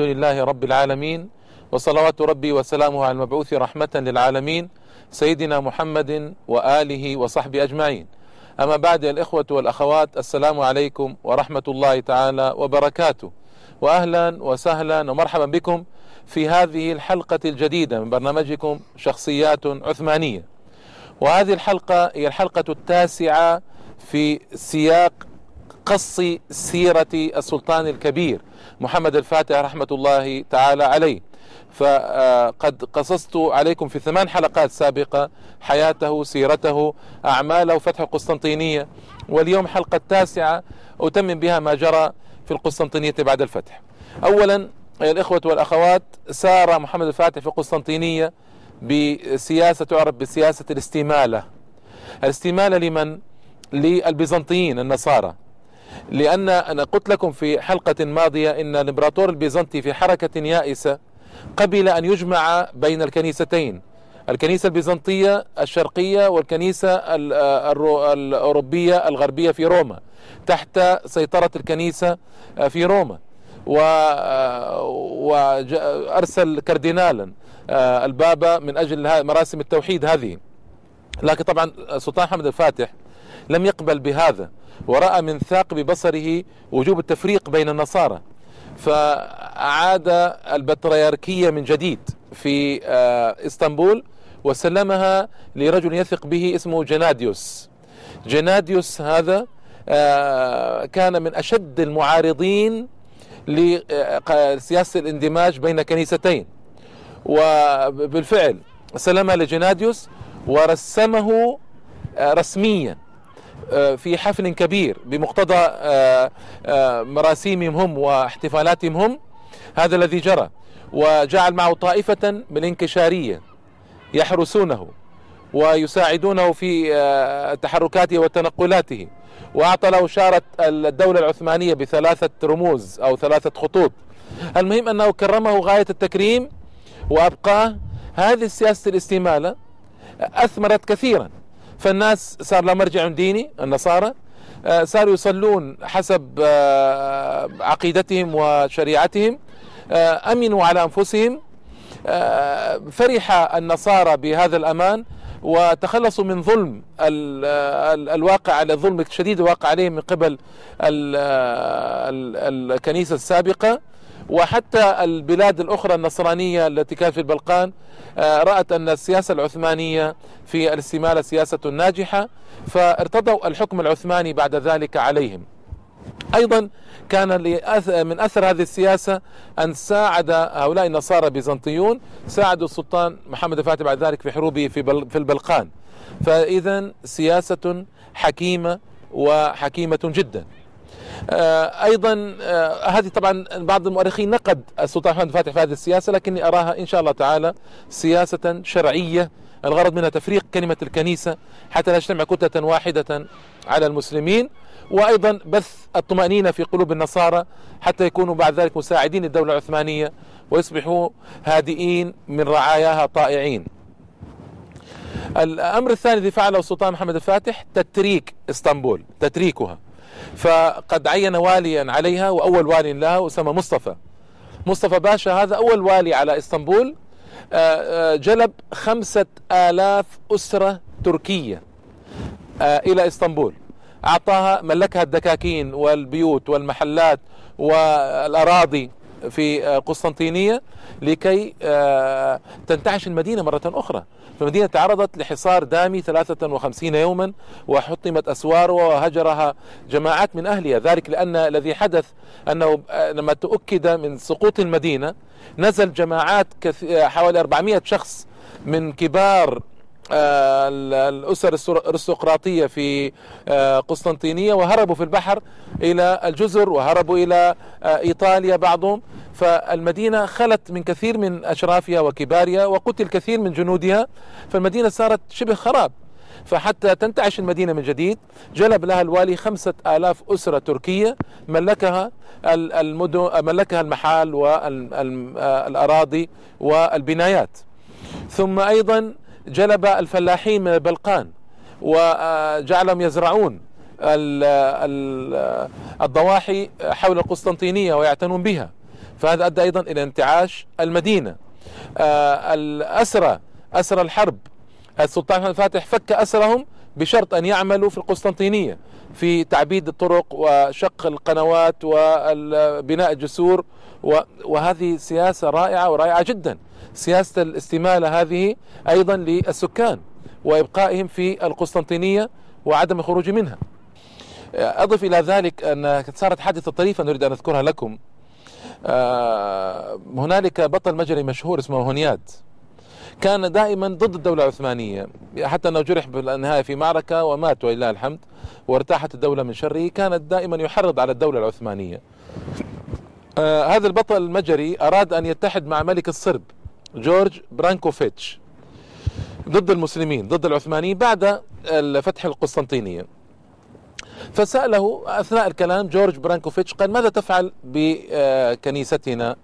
لله رب العالمين وصلوات ربي وسلامه على المبعوث رحمة للعالمين سيدنا محمد وآله وصحبه أجمعين. أما بعد الإخوة والأخوات السلام عليكم ورحمة الله تعالى وبركاته. وأهلا وسهلا ومرحبا بكم في هذه الحلقة الجديدة من برنامجكم شخصيات عثمانية. وهذه الحلقة هي الحلقة التاسعة في سياق قص سيرة السلطان الكبير محمد الفاتح رحمة الله تعالى عليه. فقد قصصت عليكم في ثمان حلقات سابقة حياته سيرته أعماله فتح القسطنطينية. واليوم حلقة تاسعة أتمم بها ما جرى في القسطنطينية بعد الفتح. أولا الإخوة والأخوات سار محمد الفاتح في القسطنطينية بسياسة تعرف بسياسة الاستمالة. الاستمالة لمن؟ للبيزنطيين النصارى. لأن أنا قلت لكم في حلقة ماضية أن الإمبراطور البيزنطي في حركة يائسة قبل أن يجمع بين الكنيستين. الكنيسة البيزنطية الشرقية والكنيسة الأوروبية الغربية في روما تحت سيطرة الكنيسة في روما. وأرسل كاردينالا البابا من أجل مراسم التوحيد هذه. لكن طبعا السلطان حمد الفاتح لم يقبل بهذا. ورأى من ثاقب بصره وجوب التفريق بين النصارى فأعاد البطريركية من جديد في إسطنبول وسلمها لرجل يثق به اسمه جناديوس. جناديوس هذا كان من أشد المعارضين لسياسة الاندماج بين كنيستين. وبالفعل سلمها لجناديوس ورسمه رسميا. في حفل كبير بمقتضى مراسيمهم هم واحتفالاتهم هم هذا الذي جرى. وجعل معه طائفة بالانكشارية يحرسونه ويساعدونه في تحركاته وتنقلاته. وأعطى له شارة الدولة العثمانية بثلاثة رموز أو ثلاثة خطوط. المهم أنه كرمه غاية التكريم وأبقاه. هذه السياسة الاستمالة أثمرت كثيرا. فالناس صار لها مرجع ديني النصارى صاروا يصلون حسب عقيدتهم وشريعتهم آمنوا على أنفسهم فرح النصارى بهذا الأمان وتخلصوا من ظلم الواقع على الظلم الشديد الواقع عليهم من قبل الكنيسة السابقة. وحتى البلاد الأخرى النصرانية التي كانت في البلقان رأت أن السياسة العثمانية في الاستمالة سياسة ناجحة فارتضوا الحكم العثماني بعد ذلك عليهم. أيضا كان من أثر هذه السياسة أن ساعد هؤلاء النصارى البيزنطيون ساعدوا السلطان محمد الفاتح بعد ذلك في حروبه في, في البلقان. فإذا سياسة حكيمة وحكيمة جدا. أيضا هذه طبعا بعض المؤرخين نقد السلطان محمد الفاتح في هذه السياسة لكني أراها إن شاء الله تعالى سياسة شرعية الغرض منها تفريق كلمة الكنيسة حتى لا تجتمع كتلة واحدة على المسلمين وأيضا بث الطمأنينة في قلوب النصارى حتى يكونوا بعد ذلك مساعدين للدوله العثمانية ويصبحوا هادئين من رعاياها طائعين. الأمر الثاني الذي فعله السلطان محمد الفاتح تتريك إسطنبول تتريكها فقد عين واليا عليها وأول والي لها وسمى مصطفى. مصطفى باشا هذا أول والي على إسطنبول جلب خمسة آلاف أسرة تركية إلى إسطنبول. أعطاها ملكها الدكاكين والبيوت والمحلات والأراضي. في قسطنطينية لكي تنتعش المدينة مرة أخرى. فالمدينة تعرضت لحصار دامي 53 يوما وحطمت أسوارها وهجرها جماعات من أهلها. ذلك لأن الذي حدث أنه لما تؤكد من سقوط المدينة نزل جماعات حوالي 400 شخص من كبار الأسر الأرستقراطية في قسطنطينية وهربوا في البحر إلى الجزر وهربوا إلى إيطاليا بعضهم. فالمدينة خلت من كثير من أشرافها وكبارها وقتل كثير من جنودها. فالمدينة صارت شبه خراب. فحتى تنتعش المدينة من جديد. جلب لها الوالي خمسة آلاف أسرة تركية. ملكها المدن ملكها المحال والأراضي والبنايات. ثم أيضا جلب الفلاحين من البلقان وجعلهم يزرعون الضواحي حول القسطنطينية ويعتنون بها. فهذا أدى أيضا إلى انتعاش المدينة. آه، الأسرى أسرى الحرب. السلطان الفاتح فك أسرهم بشرط أن يعملوا في القسطنطينية في تعبيد الطرق وشق القنوات وبناء الجسور وهذه سياسة رائعة ورائعة جدا. سياسة الاستمالة هذه أيضا للسكان وإبقائهم في القسطنطينية وعدم الخروج منها. أضف إلى ذلك أن صارت حادثة طريفة نريد أن أذكرها لكم. آه، هنالك بطل مجري مشهور اسمه هونياد كان دائما ضد الدولة العثمانية. حتى أنه جرح بالنهاية في معركة ومات ولله الحمد وارتاحت الدولة من شره كانت دائما يحرض على الدولة العثمانية. آه هذا البطل المجري أراد أن يتحد مع ملك الصرب جورج برانكوفيتش ضد المسلمين ضد العثمانيين بعد فتح القسطنطينية. فسأله أثناء الكلام جورج برانكوفيتش قال ماذا تفعل بكنيستنا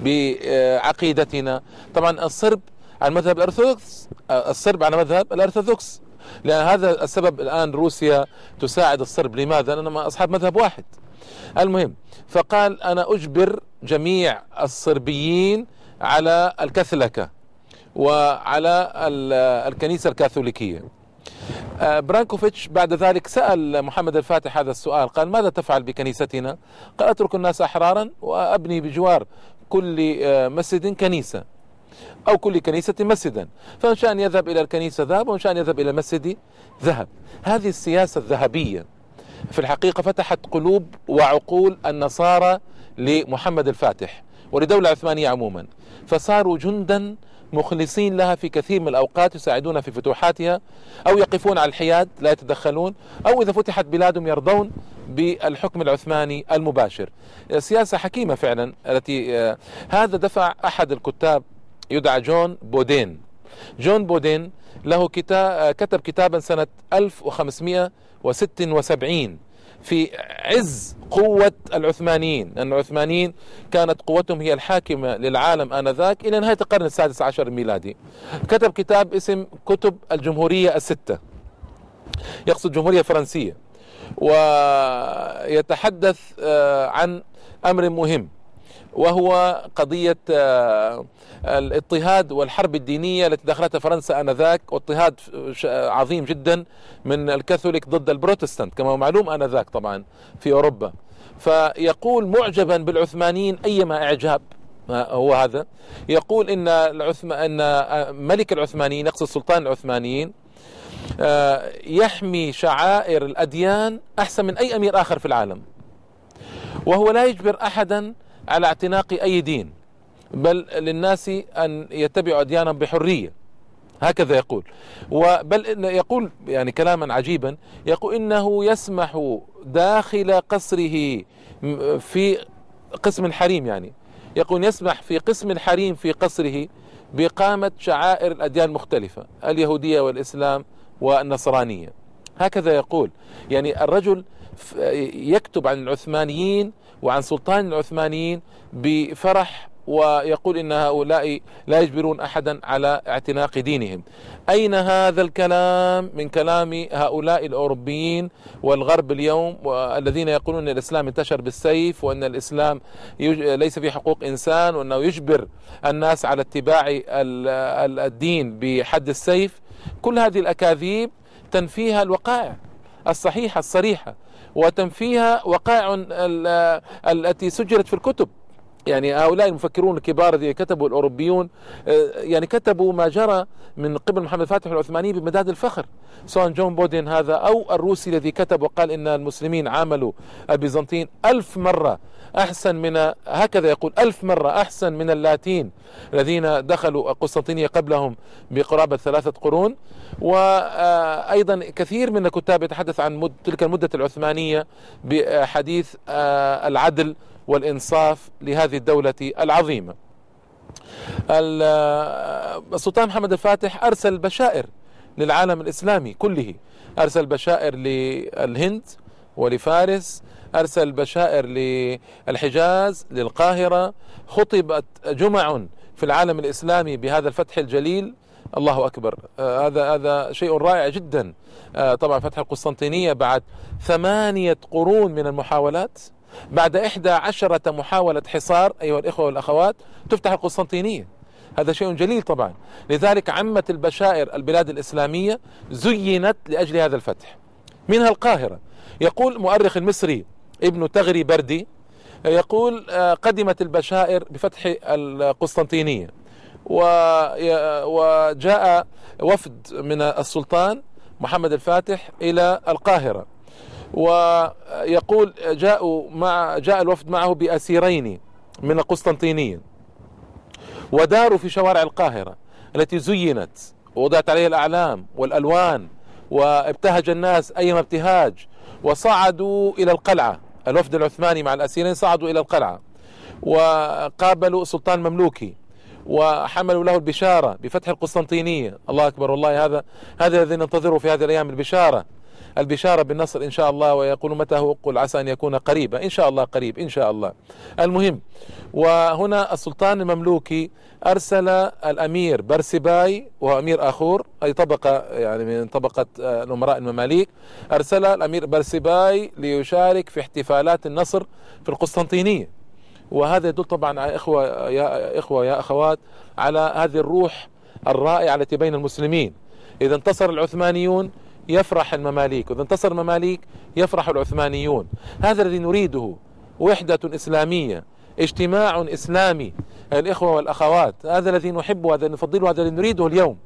بعقيدتنا؟ طبعا الصرب على مذهب الأرثوذكس الصرب على مذهب الأرثوذكس. لأن هذا السبب الآن روسيا تساعد الصرب. لماذا؟ لأنهم أصحاب مذهب واحد. المهم فقال أنا أجبر جميع الصربيين على الكثلكة وعلى الكنيسة الكاثوليكية. آه، برانكوفيتش بعد ذلك سأل محمد الفاتح هذا السؤال. قال ماذا تفعل بكنيستنا؟ قال أترك الناس أحرارا وأبني بجوار كل آه، مسجد كنيسة. أو كل كنيسة مسجدا. فإن شاء أن يذهب إلى الكنيسة ذهب وإن شاء أن يذهب إلى المسجد ذهب. هذه السياسة الذهبية في الحقيقة فتحت قلوب وعقول النصارى لمحمد الفاتح ولدولة عثمانية عموما. فصاروا جندا مخلصين لها في كثير من الأوقات يساعدون في فتوحاتها أو يقفون على الحياد لا يتدخلون أو إذا فتحت بلادهم يرضون بالحكم العثماني المباشر. سياسة حكيمة فعلا التي آه، هذا دفع أحد الكتاب يدعى جون بودين. جون بودين له كتاب كتب كتابا سنة 1576 في عز قوة العثمانيين. لأن العثمانيين كانت قوتهم هي الحاكمة للعالم آنذاك إلى نهاية القرن السادس عشر الميلادي كتب كتاب اسم كتب الجمهورية الستة. يقصد الجمهورية الفرنسية ويتحدث آه، عن أمر مهم. وهو قضية آه، الاضطهاد والحرب الدينية التي دخلتها فرنسا آنذاك واضطهاد عظيم جدا من الكاثوليك ضد البروتستانت كما هو معلوم آنذاك طبعا في أوروبا. فيقول معجبا بالعثمانيين أيما إعجاب هو هذا؟ يقول إن العثم إن ملك العثمانيين يقصد سلطان العثمانيين آه، يحمي شعائر الأديان أحسن من أي أمير آخر في العالم. وهو لا يجبر احدا على اعتناق أي دين بل للناس أن يتبعوا أديانهم بحرية هكذا يقول. وبل يقول يعني كلاما عجيبا يقول إنه يسمح داخل قصره في قسم الحريم يعني يقول يسمح في قسم الحريم في قصره بإقامة شعائر الأديان المختلفة اليهودية والإسلام والنصرانية. هكذا يقول. يعني الرجل يكتب عن العثمانيين وعن سلطان العثمانيين بفرح ويقول إن هؤلاء لا يجبرون أحدا على اعتناق دينهم. أين هذا الكلام من كلام هؤلاء الأوروبيين والغرب اليوم الذين يقولون إن الإسلام انتشر بالسيف وإن الإسلام ليس فيه حقوق إنسان وإنه يجبر الناس على اتباع الدين بحد السيف. كل هذه الأكاذيب تنفيها الوقائع الصحيحة الصريحة وتنفيها وقائع التي سجلت في الكتب. يعني هؤلاء المفكرون الكبار الذين كتبوا الأوروبيون آه، يعني كتبوا ما جرى من قبل محمد الفاتح العثماني بمداد الفخر سواء جون بودين هذا أو الروسي الذي كتب وقال إن المسلمين عاملوا البيزنطيين ألف مرة أحسن من هكذا يقول ألف مرة أحسن من اللاتين الذين دخلوا القسطنطينية قبلهم بقرابة ثلاثة قرون. وأيضا كثير من الكتاب يتحدث عن تلك المدة العثمانية بحديث آه، العدل والإنصاف لهذه الدولة العظيمة. السلطان محمد الفاتح أرسل بشائر للعالم الإسلامي كله. أرسل بشائر للهند ولفارس أرسل بشائر للحجاز للقاهرة. خطبت جمع في العالم الإسلامي بهذا الفتح الجليل. الله أكبر. آه هذا هذا شيء رائع جدا. آه طبعا فتح القسطنطينية بعد ثمانية قرون من المحاولات. بعد إحدى عشرة محاولة حصار أيها الإخوة والأخوات تفتح القسطنطينية. هذا شيء جليل طبعا. لذلك عمت البشائر البلاد الإسلامية زينت لأجل هذا الفتح. منها القاهرة. يقول مؤرخ المصري ابن تغري بردي يقول آه، قدمت البشائر بفتح القسطنطينية وجاء وفد من السلطان محمد الفاتح إلى القاهرة ويقول جاءوا مع جاء الوفد معه بأسيرين من القسطنطينية وداروا في شوارع القاهرة التي زينت ووضعت عليها الأعلام والألوان وابتهج الناس أيما ابتهاج وصعدوا إلى القلعة. الوفد العثماني مع الأسيرين صعدوا إلى القلعة وقابلوا السلطان المملوكي وحملوا له البشارة بفتح القسطنطينية. الله أكبر والله هذا هذا الذي ننتظره في هذه الأيام البشارة. البشارة بالنصر إن شاء الله ويقول متى هو قل عسى أن يكون قريبا. إن شاء الله قريب إن شاء الله. المهم وهنا السلطان المملوكي أرسل الأمير برسباي وهو أمير آخور أي طبقة يعني من طبقة آه، الأمراء المماليك أرسل الأمير برسباي ليشارك في احتفالات النصر في القسطنطينية. وهذا يدل طبعا على إخوة يا إخوة يا أخوات على هذه الروح الرائعة التي بين المسلمين. إذا انتصر العثمانيون يفرح المماليك وإذا انتصر المماليك يفرح العثمانيون. هذا الذي نريده وحدة إسلامية اجتماع إسلامي الإخوة والأخوات. هذا الذي نحبه هذا الذي نفضله هذا الذي نريده اليوم.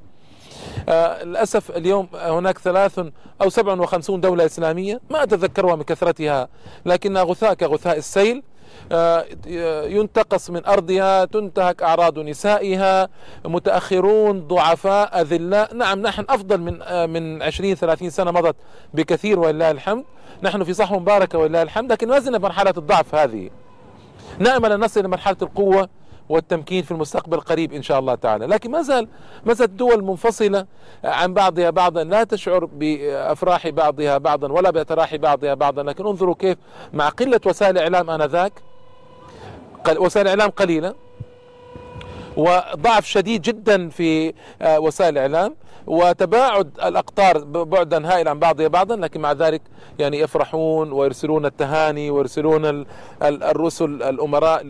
آه للأسف اليوم هناك ثلاث أو سبع وخمسون دولة إسلامية ما أتذكرها من كثرتها لكنها غثاء كغثاء السيل. ينتقص من أرضها تنتهك أعراض نسائها متأخرون ضعفاء أذلاء. نعم نحن أفضل من آه، من 20 30 سنة مضت بكثير ولله الحمد. نحن في صحوة مباركة ولله الحمد لكن ما زلنا بمرحلة الضعف هذه. نأمل أن نصل إلى مرحلة القوة والتمكين في المستقبل قريب إن شاء الله تعالى، لكن ما زال ما زالت الدول منفصلة عن بعضها بعضا لا تشعر بأفراح بعضها بعضا ولا بتراحي بعضها بعضا، لكن انظروا كيف مع قلة وسائل الاعلام آنذاك وسائل الاعلام قليلة وضعف شديد جدا في آه، وسائل الاعلام وتباعد الأقطار بعدا هائلا عن بعضها بعضا لكن مع ذلك يعني يفرحون ويرسلون التهاني ويرسلون الرسل الأمراء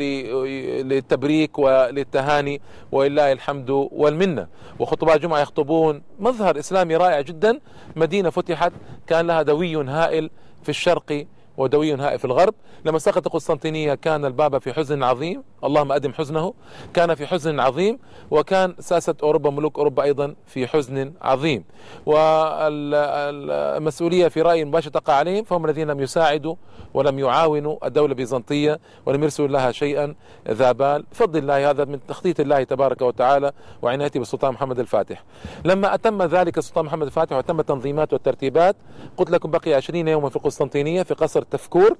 للتبريك وللتهاني ولله الحمد والمنة. وخطباء جمعة يخطبون مظهر إسلامي رائع جدا. مدينة فتحت كان لها دوي هائل في الشرق ودوي هائل في الغرب. لما سقط قسطنطينية كان البابا في حزن عظيم. اللهم أدم حزنه. كان في حزن عظيم وكان ساسة أوروبا ملوك أوروبا أيضا في حزن عظيم. والمسؤولية في رأيي مباشر تقع عليهم فهم الذين لم يساعدوا ولم يعاونوا الدولة البيزنطية ولم يرسلوا لها شيئا ذا بال. بفضل الله هذا من تخطيط الله تبارك وتعالى وعنايته بالسلطان محمد الفاتح. لما أتم ذلك السلطان محمد الفاتح وتم التنظيمات والترتيبات قلت لكم بقي عشرين يوما في القسطنطينية في قصر تفكور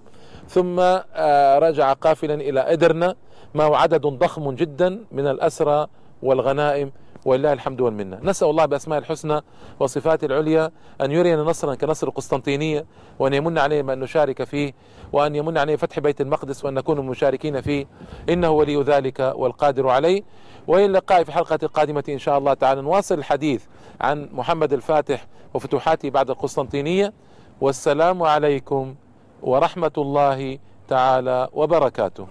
ثم آه، رجع قافلا إلى إدرنا معه عدد ضخم جدا من الأسرى والغنائم ولله الحمد والمنة. نسأل الله بأسماء الحسنى وصفاته العليا أن يرينا نصرا كنصر القسطنطينية وأن يمن علينا أن نشارك فيه وأن يمن علينا فتح بيت المقدس وأن نكون مشاركين فيه. إنه ولي ذلك والقادر عليه. وإلى اللقاء في الحلقة القادمة إن شاء الله تعالى. نواصل الحديث عن محمد الفاتح وفتوحاته بعد القسطنطينية. والسلام عليكم ورحمة الله تعالى وبركاته.